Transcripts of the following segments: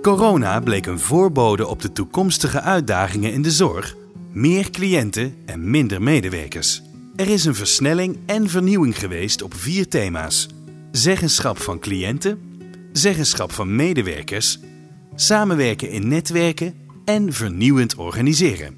Corona bleek een voorbode op de toekomstige uitdagingen in de zorg, meer cliënten en minder medewerkers. Er is een versnelling en vernieuwing geweest op vier thema's: zeggenschap van cliënten, zeggenschap van medewerkers, samenwerken in netwerken en vernieuwend organiseren.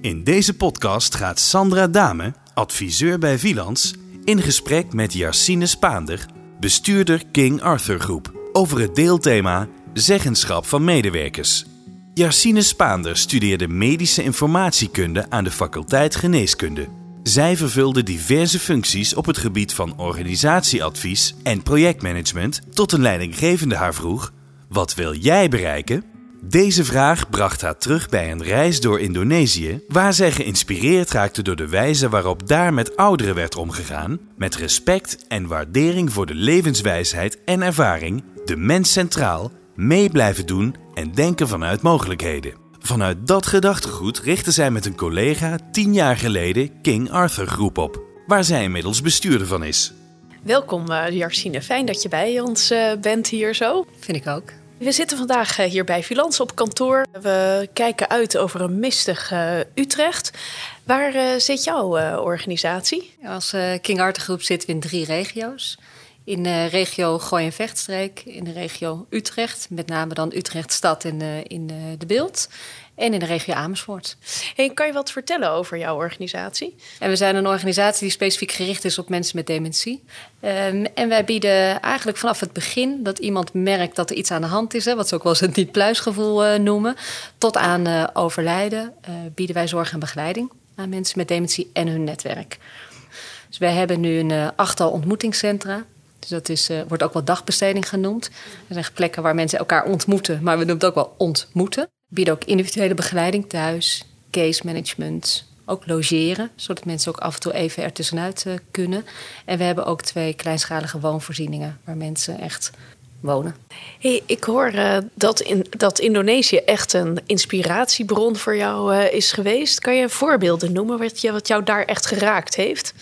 In deze podcast gaat Sandra Dame, adviseur bij Vilans, in gesprek met Jacine Spaander, bestuurder King Arthur Groep, over het deelthema zeggenschap van medewerkers. Jacine Spaander studeerde medische informatiekunde aan de faculteit Geneeskunde. Zij vervulde diverse functies op het gebied van organisatieadvies en projectmanagement tot een leidinggevende haar vroeg: Wat wil jij bereiken? Deze vraag bracht haar terug bij een reis door Indonesië, waar zij geïnspireerd raakte door de wijze waarop daar met ouderen werd omgegaan, met respect en waardering voor de levenswijsheid en ervaring, de mens centraal, mee blijven doen en denken vanuit mogelijkheden. Vanuit dat gedachtegoed richtte zij met een collega tien jaar geleden King Arthur Groep op, waar zij inmiddels bestuurder van is. Welkom uh, Jarsine, fijn dat je bij ons uh, bent hier zo. Vind ik ook. We zitten vandaag uh, hier bij Vilans op kantoor. We kijken uit over een mistig Utrecht. Waar zit jouw organisatie? Als King Arthur Groep zitten we in drie regio's. In de regio Gooi en Vechtstreek, in de regio Utrecht, met name dan Utrecht stad en in de beeld. En in de regio Amersfoort. Hey, kan je wat vertellen over jouw organisatie? En we zijn een organisatie die specifiek gericht is op mensen met dementie. Um, en wij bieden eigenlijk vanaf het begin dat iemand merkt dat er iets aan de hand is, hè, wat ze ook wel eens het niet-pluisgevoel uh, noemen, tot aan uh, overlijden, uh, bieden wij zorg en begeleiding aan mensen met dementie en hun netwerk. Dus wij hebben nu een achttal ontmoetingscentra dus dat is, uh, wordt ook wel dagbesteding genoemd. Er zijn plekken waar mensen elkaar ontmoeten, maar we noemen het ook wel ontmoeten. We bieden ook individuele begeleiding thuis, case management, ook logeren, zodat mensen ook af en toe even ertussenuit uh, kunnen. En we hebben ook twee kleinschalige woonvoorzieningen waar mensen echt wonen. Hey, ik hoor uh, dat, in, dat Indonesië echt een inspiratiebron voor jou is geweest. Kan je voorbeelden noemen wat, je, wat jou daar echt geraakt heeft?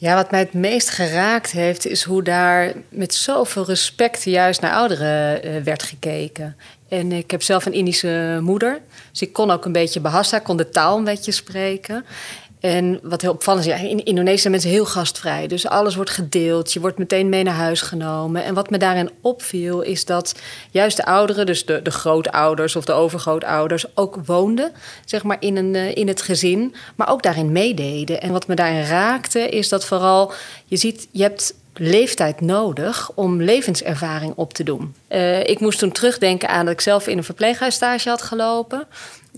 Ja, wat mij het meest geraakt heeft, is hoe daar met zoveel respect juist naar ouderen uh, werd gekeken. En ik heb zelf een Indische moeder, dus ik kon ook een beetje Bahasa, kon de taal een beetje spreken. En wat heel opvallend is, ja, in Indonesië zijn mensen heel gastvrij. Dus alles wordt gedeeld, je wordt meteen mee naar huis genomen. En wat me daarin opviel, is dat juist de ouderen, dus de, de grootouders of de overgrootouders, ook woonden, zeg maar, in, een, eh, in het gezin, maar ook daarin meededen. En wat me daarin raakte, is dat vooral, je ziet, je hebt leeftijd nodig om levenservaring op te doen. Uh, ik moest toen terugdenken aan dat ik zelf in een verpleeghuisstage had gelopen.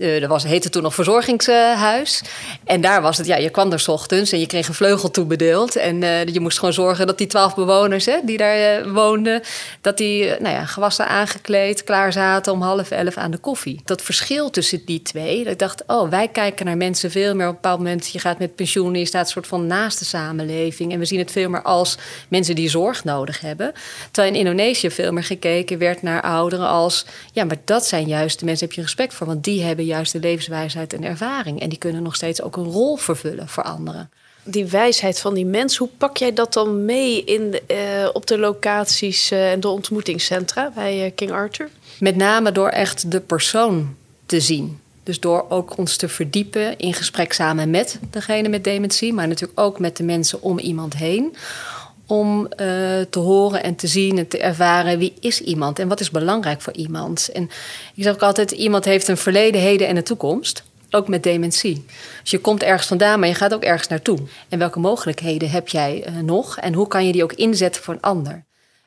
Uh, dat was, heette toen nog verzorgingshuis. En daar was het, ja, je kwam er s ochtends en je kreeg een vleugel toebedeeld. En uh, je moest gewoon zorgen dat die twaalf bewoners hè, die daar uh, woonden, dat die nou ja, gewassen aangekleed, klaar zaten om half elf aan de koffie. Dat verschil tussen die twee, dat ik dacht, oh, wij kijken naar mensen veel meer op een bepaald moment. Je gaat met pensioen, je staat een soort van naast de samenleving. En we zien het veel meer als mensen die zorg nodig hebben. Terwijl in Indonesië veel meer gekeken werd naar ouderen als, ja, maar dat zijn juist de mensen, heb je respect voor, want die hebben juist de levenswijsheid en ervaring. En die kunnen nog steeds ook een rol vervullen voor anderen. Die wijsheid van die mens, hoe pak jij dat dan mee in de, uh, op de locaties uh, en de ontmoetingscentra bij uh, King Arthur? Met name door echt de persoon te zien. Dus door ook ons te verdiepen in gesprek samen met degene met dementie, maar natuurlijk ook met de mensen om iemand heen om uh, te horen en te zien en te ervaren wie is iemand en wat is belangrijk voor iemand. En ik zeg ook altijd, iemand heeft een verleden, heden en een toekomst. Ook met dementie. Dus je komt ergens vandaan, maar je gaat ook ergens naartoe. En welke mogelijkheden heb jij uh, nog en hoe kan je die ook inzetten voor een ander?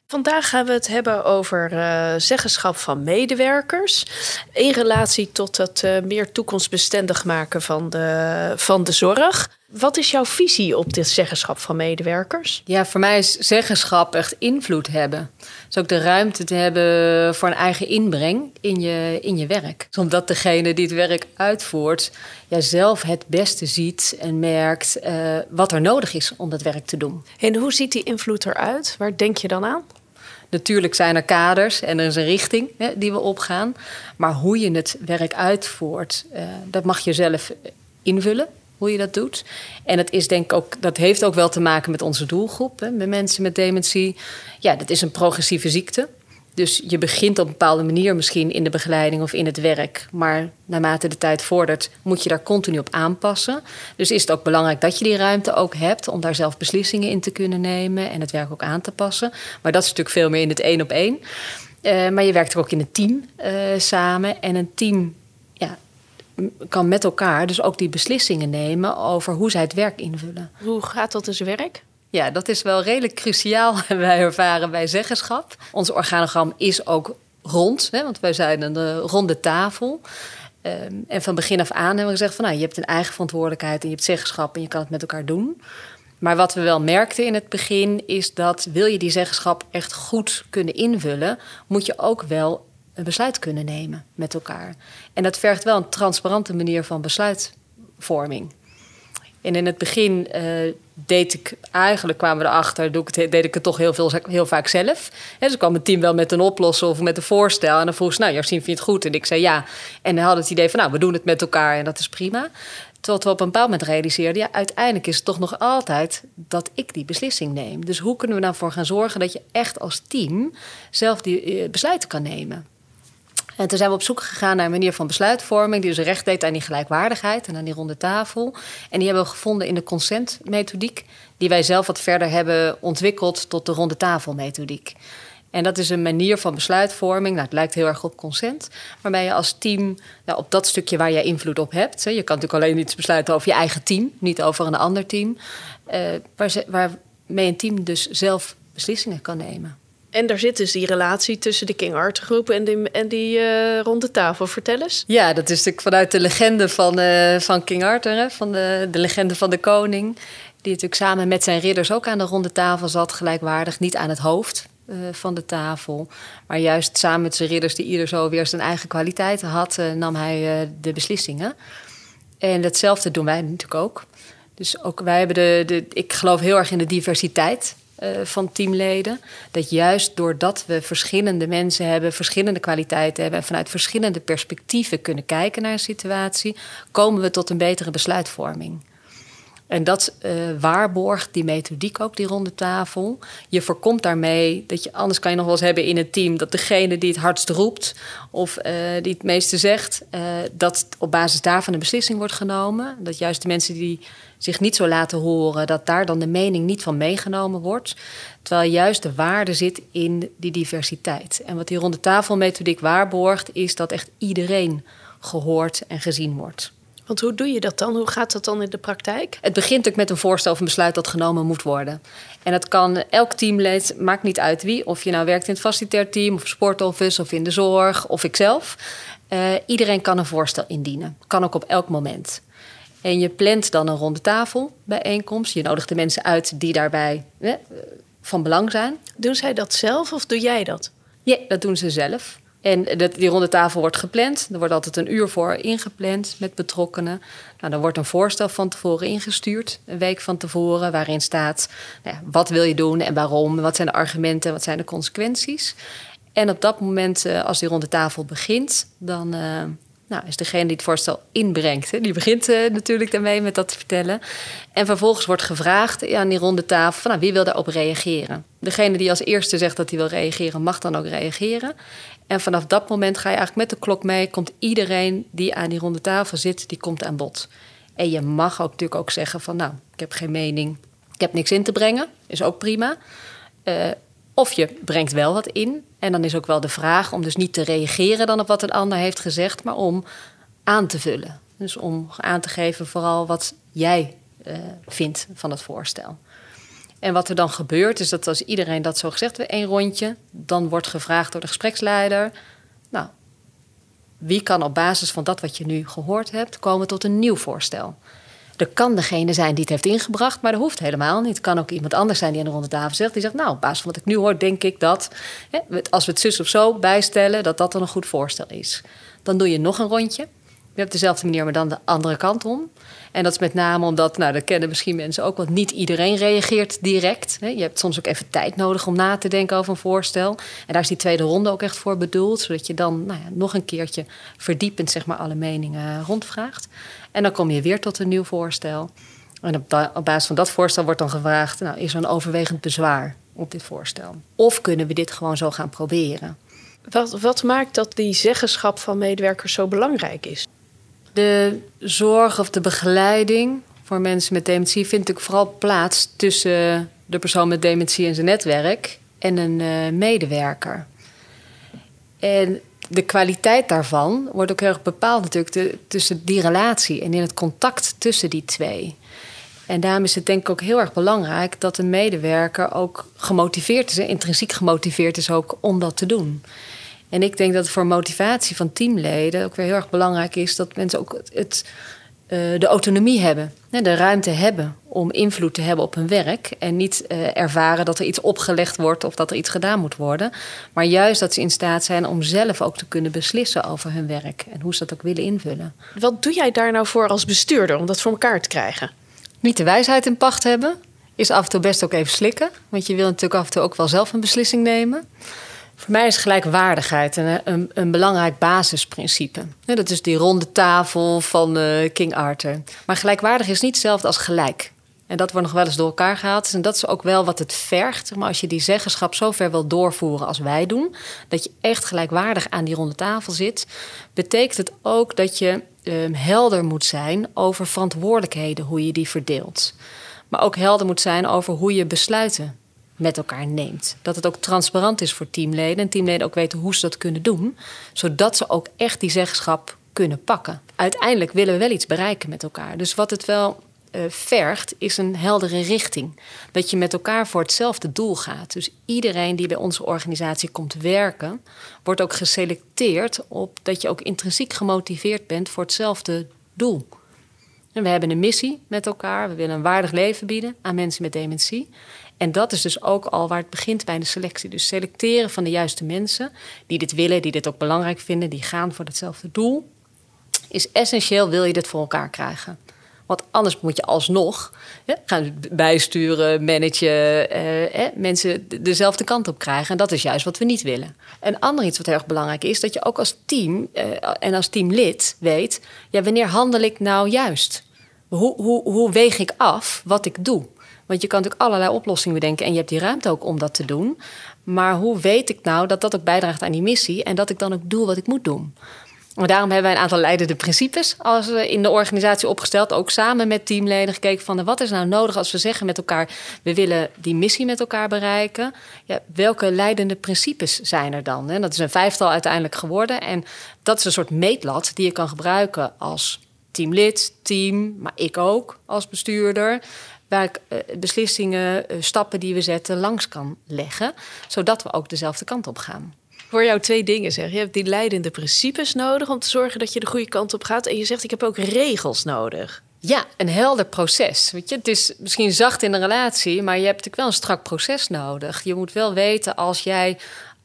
Vandaag gaan we het hebben over uh, zeggenschap van medewerkers. In relatie tot het meer toekomstbestendig maken van de, van de zorg. Wat is jouw visie op dit zeggenschap van medewerkers? Ja, voor mij is zeggenschap echt invloed hebben. Dus ook de ruimte te hebben voor een eigen inbreng in je, in je werk. Omdat degene die het werk uitvoert, ja, zelf het beste ziet en merkt uh, wat er nodig is om dat werk te doen. En hoe ziet die invloed eruit? Waar denk je dan aan? Natuurlijk zijn er kaders en er is een richting hè, die we opgaan. Maar hoe je het werk uitvoert, uh, dat mag je zelf invullen hoe je dat doet. En het is denk ik ook, dat heeft ook wel te maken met onze doelgroep, hè, met mensen met dementie. Ja, dat is een progressieve ziekte. Dus je begint op een bepaalde manier misschien in de begeleiding of in het werk. Maar naarmate de tijd vordert, moet je daar continu op aanpassen. Dus is het ook belangrijk dat je die ruimte ook hebt om daar zelf beslissingen in te kunnen nemen en het werk ook aan te passen. Maar dat is natuurlijk veel meer in het één op één. Uh, maar je werkt er ook in een team uh, samen. En een team kan met elkaar dus ook die beslissingen nemen over hoe zij het werk invullen. Hoe gaat dat dus werk? Ja, dat is wel redelijk cruciaal, wij ervaren bij zeggenschap. Ons organogram is ook rond, hè, want wij zijn een ronde tafel. Um, en van begin af aan hebben we gezegd van nou, je hebt een eigen verantwoordelijkheid en je hebt zeggenschap en je kan het met elkaar doen. Maar wat we wel merkten in het begin is dat wil je die zeggenschap echt goed kunnen invullen, moet je ook wel een besluit kunnen nemen met elkaar. En dat vergt wel een transparante manier van besluitvorming. En in het begin uh, deed ik eigenlijk, kwamen we erachter, deed ik het toch heel, veel, heel vaak zelf. He, dus kwam het team wel met een oplossing of met een voorstel. En dan vroeg ze, nou, Jacine, vind je het goed? En ik zei ja. En dan hadden het idee van, nou, we doen het met elkaar en dat is prima. Tot we op een bepaald moment realiseerden, ja, uiteindelijk is het toch nog altijd dat ik die beslissing neem. Dus hoe kunnen we nou voor gaan zorgen dat je echt als team zelf die eh, besluiten kan nemen? En toen zijn we op zoek gegaan naar een manier van besluitvorming die dus recht deed aan die gelijkwaardigheid en aan die ronde tafel. En die hebben we gevonden in de consent-methodiek, die wij zelf wat verder hebben ontwikkeld tot de ronde tafel-methodiek. En dat is een manier van besluitvorming. Nou, het lijkt heel erg op consent. Waarbij je als team nou, op dat stukje waar jij invloed op hebt. Hè, je kan natuurlijk alleen iets besluiten over je eigen team, niet over een ander team. Uh, waar waarmee een team dus zelf beslissingen kan nemen. En daar zit dus die relatie tussen de King Arthur groep en die, en die uh, ronde tafel. Vertel eens. Ja, dat is natuurlijk vanuit de legende van, uh, van King Arthur, hè, van de, de legende van de koning. Die natuurlijk samen met zijn ridders ook aan de ronde tafel zat, gelijkwaardig, niet aan het hoofd. Uh, van de tafel. Maar juist samen met zijn ridders, die ieder zo weer zijn eigen kwaliteiten had, nam hij de beslissingen. En hetzelfde doen wij natuurlijk ook. Dus ook wij hebben de, de. Ik geloof heel erg in de diversiteit uh, van teamleden. Dat juist doordat we verschillende mensen hebben, verschillende kwaliteiten hebben en vanuit verschillende perspectieven kunnen kijken naar een situatie, komen we tot een betere besluitvorming. En dat uh, waarborgt die methodiek ook, die ronde tafel. Je voorkomt daarmee dat je, anders kan je nog wel eens hebben in het team, dat degene die het hardst roept of uh, die het meeste zegt, uh, dat op basis daarvan een beslissing wordt genomen. Dat juist de mensen die zich niet zo laten horen, dat daar dan de mening niet van meegenomen wordt. Terwijl juist de waarde zit in die diversiteit. En wat die ronde tafelmethodiek waarborgt, is dat echt iedereen gehoord en gezien wordt. Want hoe doe je dat dan? Hoe gaat dat dan in de praktijk? Het begint natuurlijk met een voorstel of een besluit dat genomen moet worden. En dat kan elk teamlid, maakt niet uit wie. Of je nou werkt in het facilitair team, of sportoffice, of in de zorg, of ikzelf. Uh, iedereen kan een voorstel indienen. Kan ook op elk moment. En je plant dan een ronde tafel bijeenkomst. Je nodigt de mensen uit die daarbij van belang zijn. Doen zij dat zelf of doe jij dat? Ja, dat doen ze zelf. En die ronde tafel wordt gepland. Er wordt altijd een uur voor ingepland met betrokkenen. Nou, dan wordt een voorstel van tevoren ingestuurd, een week van tevoren, waarin staat nou ja, wat wil je doen en waarom, wat zijn de argumenten, wat zijn de consequenties. En op dat moment, eh, als die ronde tafel begint, dan uh, nou, is degene die het voorstel inbrengt, hè, die begint uh, natuurlijk daarmee met dat te vertellen. En vervolgens wordt gevraagd aan die ronde tafel van, nou, wie wil daarop reageren. Degene die als eerste zegt dat hij wil reageren, mag dan ook reageren. En vanaf dat moment ga je eigenlijk met de klok mee. Komt iedereen die aan die ronde tafel zit, die komt aan bod. En je mag ook natuurlijk ook zeggen van nou, ik heb geen mening. Ik heb niks in te brengen. Is ook prima. Uh, of je brengt wel wat in. En dan is ook wel de vraag om dus niet te reageren dan op wat een ander heeft gezegd, maar om aan te vullen. Dus om aan te geven vooral wat jij uh, vindt van het voorstel. En wat er dan gebeurt, is dat als iedereen dat zo gezegd heeft, één rondje, dan wordt gevraagd door de gespreksleider: Nou, wie kan op basis van dat wat je nu gehoord hebt, komen tot een nieuw voorstel? Er kan degene zijn die het heeft ingebracht, maar dat hoeft helemaal niet. Het kan ook iemand anders zijn die aan de ronde tafel zegt. Die zegt, nou, op basis van wat ik nu hoor, denk ik dat... Hè, als we het zus of zo bijstellen, dat dat dan een goed voorstel is. Dan doe je nog een rondje. Hebt dezelfde manier, maar dan de andere kant om. En dat is met name omdat, nou, dat kennen misschien mensen ook, want niet iedereen reageert direct. Je hebt soms ook even tijd nodig om na te denken over een voorstel. En daar is die tweede ronde ook echt voor bedoeld, zodat je dan nou ja, nog een keertje verdiepend zeg maar, alle meningen rondvraagt. En dan kom je weer tot een nieuw voorstel. En op, op basis van dat voorstel wordt dan gevraagd: nou, is er een overwegend bezwaar op dit voorstel? Of kunnen we dit gewoon zo gaan proberen? Wat, wat maakt dat die zeggenschap van medewerkers zo belangrijk is? De zorg of de begeleiding voor mensen met dementie vindt natuurlijk vooral plaats tussen de persoon met dementie en zijn netwerk en een uh, medewerker. En de kwaliteit daarvan wordt ook heel erg bepaald natuurlijk tussen die relatie en in het contact tussen die twee. En daarom is het denk ik ook heel erg belangrijk dat een medewerker ook gemotiveerd is, intrinsiek gemotiveerd is ook om dat te doen. En ik denk dat voor motivatie van teamleden ook weer heel erg belangrijk is dat mensen ook het, uh, de autonomie hebben, de ruimte hebben om invloed te hebben op hun werk. En niet uh, ervaren dat er iets opgelegd wordt of dat er iets gedaan moet worden. Maar juist dat ze in staat zijn om zelf ook te kunnen beslissen over hun werk en hoe ze dat ook willen invullen. Wat doe jij daar nou voor als bestuurder om dat voor elkaar te krijgen? Niet de wijsheid in pacht hebben. Is af en toe best ook even slikken. Want je wil natuurlijk af en toe ook wel zelf een beslissing nemen. Voor mij is gelijkwaardigheid een, een, een belangrijk basisprincipe. Dat is die ronde tafel van uh, King Arthur. Maar gelijkwaardig is niet hetzelfde als gelijk. En dat wordt nog wel eens door elkaar gehaald. En dat is ook wel wat het vergt. Maar als je die zeggenschap zo ver wil doorvoeren als wij doen, dat je echt gelijkwaardig aan die ronde tafel zit, betekent het ook dat je um, helder moet zijn over verantwoordelijkheden, hoe je die verdeelt. Maar ook helder moet zijn over hoe je besluiten met elkaar neemt. Dat het ook transparant is voor teamleden en teamleden ook weten hoe ze dat kunnen doen, zodat ze ook echt die zeggenschap kunnen pakken. Uiteindelijk willen we wel iets bereiken met elkaar. Dus wat het wel uh, vergt, is een heldere richting. Dat je met elkaar voor hetzelfde doel gaat. Dus iedereen die bij onze organisatie komt werken, wordt ook geselecteerd op dat je ook intrinsiek gemotiveerd bent voor hetzelfde doel. En we hebben een missie met elkaar. We willen een waardig leven bieden aan mensen met dementie. En dat is dus ook al waar het begint bij de selectie. Dus selecteren van de juiste mensen die dit willen, die dit ook belangrijk vinden, die gaan voor hetzelfde doel, is essentieel wil je dit voor elkaar krijgen. Want anders moet je alsnog gaan bijsturen, managen, eh, mensen dezelfde kant op krijgen. En dat is juist wat we niet willen. Een ander iets wat heel erg belangrijk is, dat je ook als team eh, en als teamlid weet, ja, wanneer handel ik nou juist? Hoe, hoe, hoe weeg ik af wat ik doe? Want je kan natuurlijk allerlei oplossingen bedenken en je hebt die ruimte ook om dat te doen. Maar hoe weet ik nou dat dat ook bijdraagt aan die missie en dat ik dan ook doe wat ik moet doen? Maar daarom hebben wij een aantal leidende principes als in de organisatie opgesteld. Ook samen met teamleden gekeken van wat is nou nodig als we zeggen met elkaar... we willen die missie met elkaar bereiken. Ja, welke leidende principes zijn er dan? Dat is een vijftal uiteindelijk geworden. En dat is een soort meetlat die je kan gebruiken als teamlid, team... maar ik ook als bestuurder waar ik uh, beslissingen, uh, stappen die we zetten langs kan leggen, zodat we ook dezelfde kant op gaan. Ik hoor jou twee dingen zeggen. Je hebt die leidende principes nodig om te zorgen dat je de goede kant op gaat. En je zegt, ik heb ook regels nodig. Ja, een helder proces. Weet je, het is misschien zacht in een relatie, maar je hebt natuurlijk wel een strak proces nodig. Je moet wel weten als jij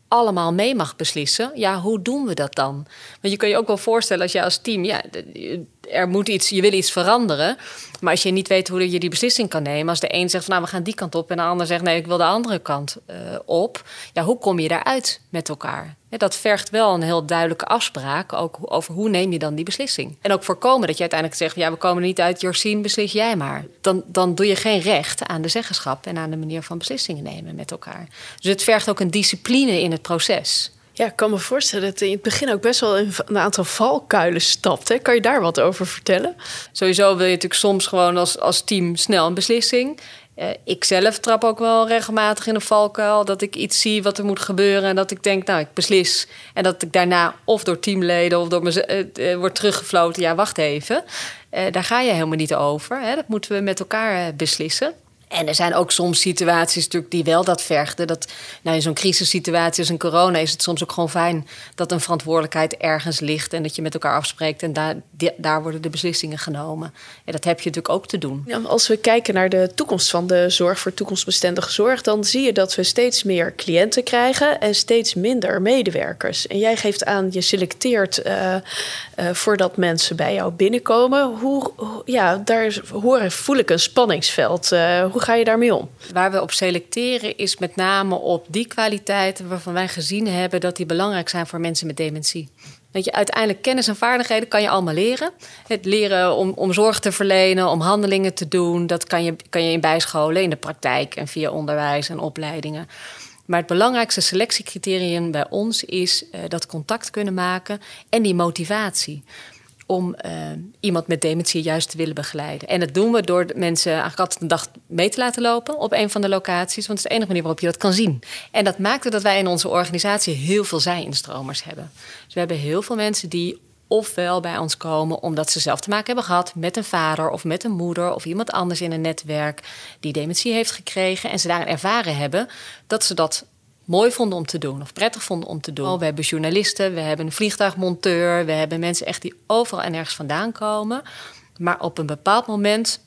allemaal mee mag beslissen, ja, hoe doen we dat dan? Want je kan je ook wel voorstellen als je als team, ja, er moet iets, je wil iets veranderen. Maar als je niet weet hoe je die beslissing kan nemen, als de een zegt van nou we gaan die kant op en de ander zegt nee, ik wil de andere kant uh, op, ja, hoe kom je daaruit met elkaar? Dat vergt wel een heel duidelijke afspraak ook over hoe neem je dan die beslissing. En ook voorkomen dat je uiteindelijk zegt, ja, we komen niet uit, Jorsien, beslis jij maar. Dan, dan doe je geen recht aan de zeggenschap en aan de manier van beslissingen nemen met elkaar. Dus het vergt ook een discipline in het proces. Ja, ik kan me voorstellen dat in het begin ook best wel een aantal valkuilen stapt. Hè? Kan je daar wat over vertellen? Sowieso wil je natuurlijk soms gewoon als, als team snel een beslissing. Uh, ik zelf trap ook wel regelmatig in een valkuil. Dat ik iets zie wat er moet gebeuren. En dat ik denk, nou, ik beslis. En dat ik daarna of door teamleden of door me uh, uh, wordt teruggefloten. Ja, wacht even. daar ga je helemaal niet over. Hè? Dat moeten we met elkaar beslissen. En er zijn ook soms situaties natuurlijk die wel dat vergen. Dat, nou, in zo'n crisissituatie als een corona is het soms ook gewoon fijn dat een verantwoordelijkheid ergens ligt en dat je met elkaar afspreekt en daar, daar worden de beslissingen genomen. En dat heb je natuurlijk ook te doen. Als we kijken naar de toekomst van de zorg voor toekomstbestendige zorg, dan zie je dat we steeds meer cliënten krijgen en steeds minder medewerkers. En jij geeft aan, je selecteert uh, uh, voordat mensen bij jou binnenkomen. Hoe, ja, daar hoor, voel ik een spanningsveld. Uh, hoe ga je daarmee om? Waar we op selecteren is met name op die kwaliteiten waarvan wij gezien hebben dat die belangrijk zijn voor mensen met dementie. Weet je, uiteindelijk kennis en vaardigheden kan je allemaal leren. Het leren om, om zorg te verlenen, om handelingen te doen, dat kan je, kan je in bijscholen, in de praktijk en via onderwijs en opleidingen. Maar het belangrijkste selectiecriterium bij ons is uh, dat contact kunnen maken en die motivatie om uh, iemand met dementie juist te willen begeleiden. En dat doen we door mensen eigenlijk altijd een dag mee te laten lopen op een van de locaties. Want het is de enige manier waarop je dat kan zien. En dat maakt dat wij in onze organisatie heel veel zij-instromers hebben. Dus we hebben heel veel mensen die ofwel bij ons komen omdat ze zelf te maken hebben gehad met een vader of met een moeder of iemand anders in een netwerk die dementie heeft gekregen en ze daarin ervaren hebben dat ze dat mooi vonden om te doen of prettig vonden om te doen. We hebben journalisten, we hebben een vliegtuigmonteur, we hebben mensen echt die overal en ergens vandaan komen. Maar op een bepaald moment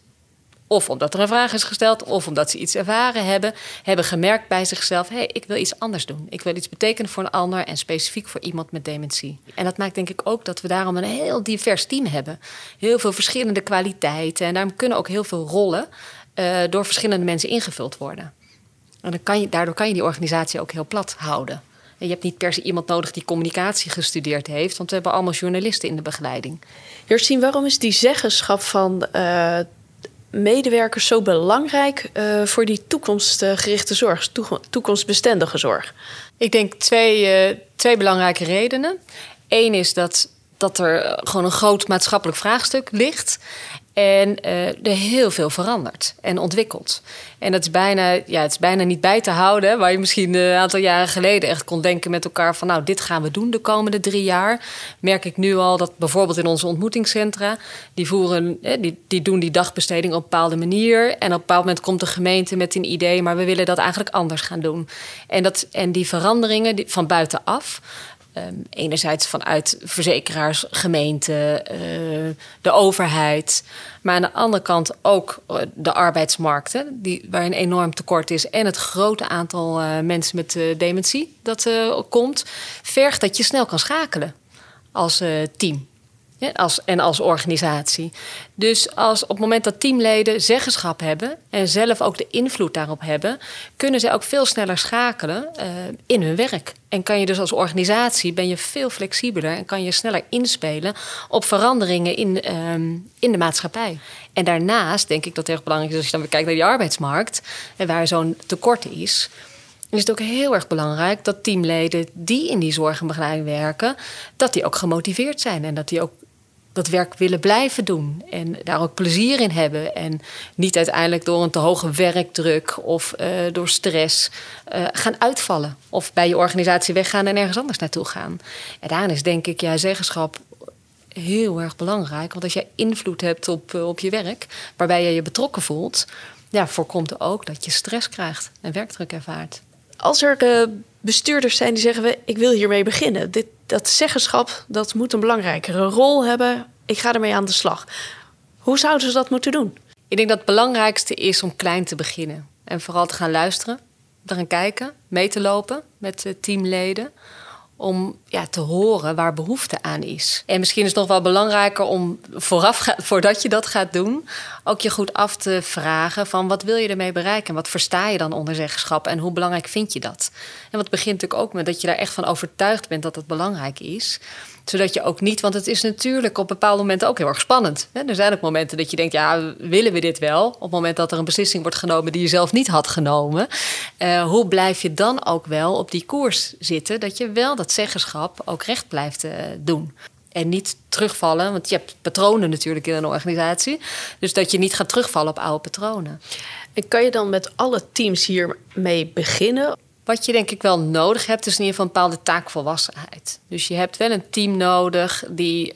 of omdat er een vraag is gesteld, of omdat ze iets ervaren hebben, hebben gemerkt bij zichzelf: hé, hey, ik wil iets anders doen. Ik wil iets betekenen voor een ander en specifiek voor iemand met dementie. En dat maakt denk ik ook dat we daarom een heel divers team hebben. Heel veel verschillende kwaliteiten. En daarom kunnen ook heel veel rollen uh, door verschillende mensen ingevuld worden. En dan kan je, daardoor kan je die organisatie ook heel plat houden. En je hebt niet per se iemand nodig die communicatie gestudeerd heeft, want we hebben allemaal journalisten in de begeleiding. Jersien, waarom is die zeggenschap van uh, medewerkers zo belangrijk uh, voor die toekomstgerichte zorg, toekomstbestendige zorg? Ik denk twee, uh, twee belangrijke redenen. Eén is dat, dat er gewoon een groot maatschappelijk vraagstuk ligt. En uh, er heel veel verandert en ontwikkelt. En dat is bijna, ja, het is bijna niet bij te houden. Waar je misschien een aantal jaren geleden echt kon denken met elkaar: van nou, dit gaan we doen de komende drie jaar. Merk ik nu al dat bijvoorbeeld in onze ontmoetingscentra, die, voeren, die, die doen die dagbesteding op een bepaalde manier. En op een bepaald moment komt de gemeente met een idee, maar we willen dat eigenlijk anders gaan doen. En, dat, en die veranderingen van buitenaf Um, enerzijds vanuit verzekeraars, gemeenten, uh, de overheid. Maar aan de andere kant ook eh, de arbeidsmarkten, die, waar een enorm tekort is. En het grote aantal uh, mensen met dementie dat komt, vergt dat je snel kan schakelen als team. Als, en als organisatie. Dus als op het moment dat teamleden zeggenschap hebben en zelf ook de invloed daarop hebben, kunnen ze ook veel sneller schakelen uh, in hun werk. En kan je dus als organisatie ben je veel flexibeler en kan je sneller inspelen op veranderingen in, um, in de maatschappij. En daarnaast denk ik dat het erg belangrijk is als je dan weer kijkt naar die arbeidsmarkt en waar zo'n tekort is is het ook heel erg belangrijk dat teamleden die in die zorg en begeleiding werken, dat die ook gemotiveerd zijn en dat die ook dat werk willen blijven doen. En daar ook plezier in hebben. En niet uiteindelijk door een te hoge werkdruk of uh, door stress uh, gaan uitvallen. Of bij je organisatie weggaan en ergens anders naartoe gaan. En daarin is denk ik ja, zeggenschap heel erg belangrijk. Want als jij invloed hebt op, uh, op je werk, waarbij je je betrokken voelt, ja, voorkomt ook dat je stress krijgt en werkdruk ervaart. Als er bestuurders zijn die zeggen: Ik wil hiermee beginnen. Dit, dat zeggenschap dat moet een belangrijkere rol hebben. Ik ga ermee aan de slag. Hoe zouden ze dat moeten doen? Ik denk dat het belangrijkste is om klein te beginnen. En vooral te gaan luisteren, te gaan kijken, mee te lopen met teamleden om ja, te horen waar behoefte aan is. En misschien is het nog wel belangrijker om vooraf, voordat je dat gaat doen, ook je goed af te vragen van wat wil je ermee bereiken? Wat versta je dan onder zeggenschap en hoe belangrijk vind je dat? En wat begint natuurlijk ook met dat je daar echt van overtuigd bent dat het belangrijk is zodat je ook niet, want het is natuurlijk op bepaalde momenten ook heel erg spannend. Er zijn ook momenten dat je denkt, ja, willen we dit wel? Op het moment dat er een beslissing wordt genomen die je zelf niet had genomen. Uh, hoe blijf je dan ook wel op die koers zitten, dat je wel dat zeggenschap ook recht blijft uh, doen? En niet terugvallen, want je hebt patronen natuurlijk in een organisatie. Dus dat je niet gaat terugvallen op oude patronen. En kan je dan met alle teams hiermee beginnen? Wat je denk ik wel nodig hebt, is in ieder geval een bepaalde taakvolwassenheid. Dus je hebt wel een team nodig die.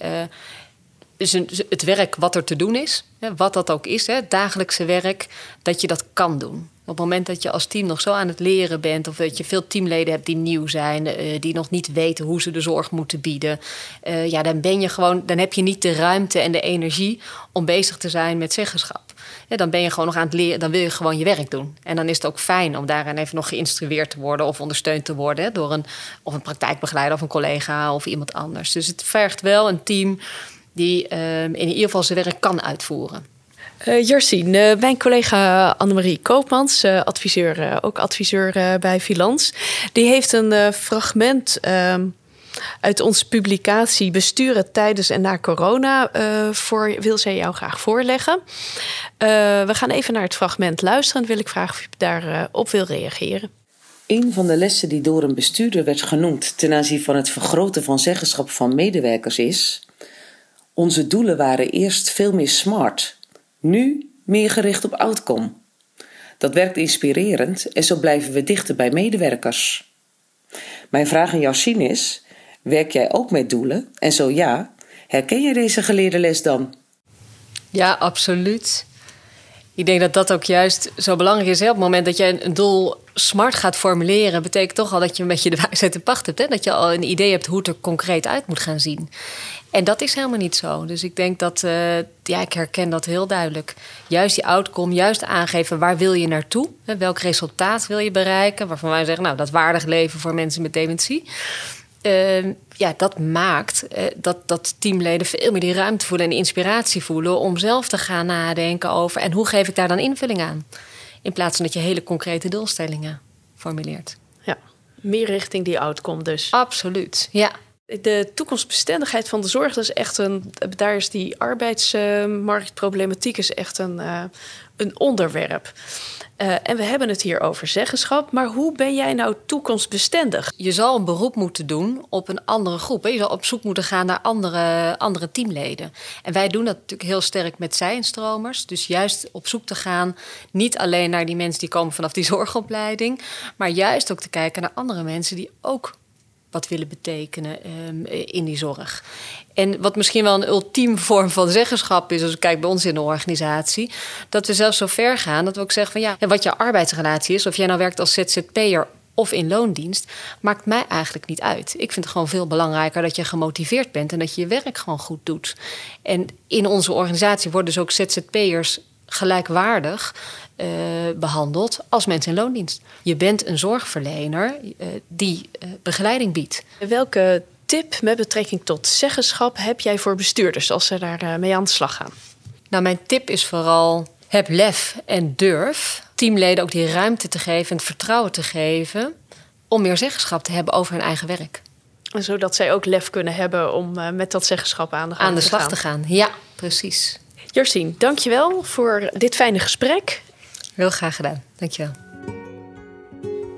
Dus het werk wat er te doen is, wat dat ook is, het dagelijkse werk, dat je dat kan doen. Op het moment dat je als team nog zo aan het leren bent, of dat je veel teamleden hebt die nieuw zijn, uh, die nog niet weten hoe ze de zorg moeten bieden, uh, ja, dan ben je gewoon, dan heb je niet de ruimte en de energie om bezig te zijn met zeggenschap dan ben je gewoon nog aan het leren, dan wil je gewoon je werk doen. En dan is het ook fijn om daarin even nog geïnstrueerd te worden of ondersteund te worden door een, of een praktijkbegeleider of een collega of iemand anders. Dus het vergt wel een team die uh, in ieder geval zijn werk kan uitvoeren. Uh, mijn collega Annemarie Koopmans, uh, adviseur, ook adviseur bij Filans, die heeft een fragment ehm, uit onze publicatie Besturen tijdens en na corona uh, voor, wil zij jou graag voorleggen. Uh, we gaan even naar het fragment luisteren en wil ik vragen of je daarop uh, wil reageren. Een van de lessen die door een bestuurder werd genoemd ten aanzien van het vergroten van zeggenschap van medewerkers is: Onze doelen waren eerst veel meer smart, nu meer gericht op outcome. Dat werkt inspirerend en zo blijven we dichter bij medewerkers. Mijn vraag aan Sien, is: werk jij ook met doelen? En zo ja, herken jij deze geleerde les dan? Ja, absoluut. Ik denk dat dat ook juist zo belangrijk is. Op het moment dat je een doel smart gaat formuleren, betekent toch al dat je een beetje de wijsheid in pacht hebt. Hè? Dat je al een idee hebt hoe het er concreet uit moet gaan zien. En dat is helemaal niet zo. Dus ik denk dat, uh, ja, ik herken dat heel duidelijk. Juist die outcome, juist aangeven waar wil je naartoe? Welk resultaat wil je bereiken? Waarvan wij zeggen, nou, dat waardig leven voor mensen met dementie. Uh, ja, dat maakt uh, dat, dat teamleden veel meer die ruimte voelen en die inspiratie voelen om zelf te gaan nadenken over en hoe geef ik daar dan invulling aan? In plaats van dat je hele concrete doelstellingen formuleert. Ja, meer richting die outcome dus. Absoluut, ja. De toekomstbestendigheid van de zorg, dat is echt een. Daar is die arbeidsmarktproblematiek is echt een, uh, een onderwerp. Uh, en we hebben het hier over zeggenschap, maar hoe ben jij nou toekomstbestendig? Je zal een beroep moeten doen op een andere groep. Je zal op zoek moeten gaan naar andere, andere teamleden. En wij doen dat natuurlijk heel sterk met zijnstromers. Dus juist op zoek te gaan, niet alleen naar die mensen die komen vanaf die zorgopleiding, maar juist ook te kijken naar andere mensen die ook wat willen betekenen um, in die zorg. En wat misschien wel een ultieme vorm van zeggenschap is, als ik kijk bij ons in de organisatie, dat we zelfs zo ver gaan dat we ook zeggen van ja, wat je arbeidsrelatie is, of jij nou werkt als ZZP'er of in loondienst, maakt mij eigenlijk niet uit. Ik vind het gewoon veel belangrijker dat je gemotiveerd bent en dat je je werk gewoon goed doet. En in onze organisatie worden dus ook ZZP'ers gelijkwaardig uh, behandeld als mensen in loondienst. Je bent een zorgverlener uh, die uh, begeleiding biedt. Welke tip met betrekking tot zeggenschap heb jij voor bestuurders als ze daar mee aan de slag gaan? Nou, mijn tip is vooral heb lef en durf teamleden ook die ruimte te geven en het vertrouwen te geven om meer zeggenschap te hebben over hun eigen werk. Zodat zij ook lef kunnen hebben om met dat zeggenschap aan de, aan de te slag gaan. te gaan. Ja, precies. Jersien, dankjewel voor dit fijne gesprek. Heel graag gedaan. Dankjewel.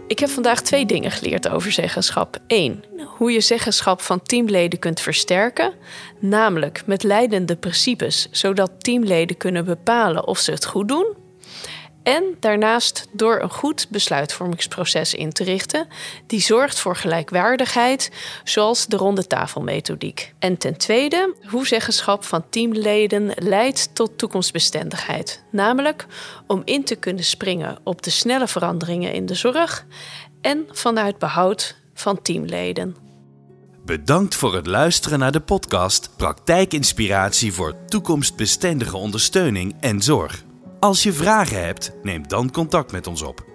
Ik heb vandaag twee dingen geleerd over zeggenschap. Eén, hoe je zeggenschap van teamleden kunt versterken, namelijk met leidende principes, zodat teamleden kunnen bepalen of ze het goed doen. En daarnaast door een goed besluitvormingsproces in te richten, die zorgt voor gelijkwaardigheid, zoals de ronde tafelmethodiek. En ten tweede, hoe zeggenschap van teamleden leidt tot toekomstbestendigheid, namelijk om in te kunnen springen op de snelle veranderingen in de zorg en vanuit behoud van teamleden. Bedankt voor het luisteren naar de podcast Praktijkinspiratie voor toekomstbestendige ondersteuning en zorg. Als je vragen hebt, neem dan contact met ons op.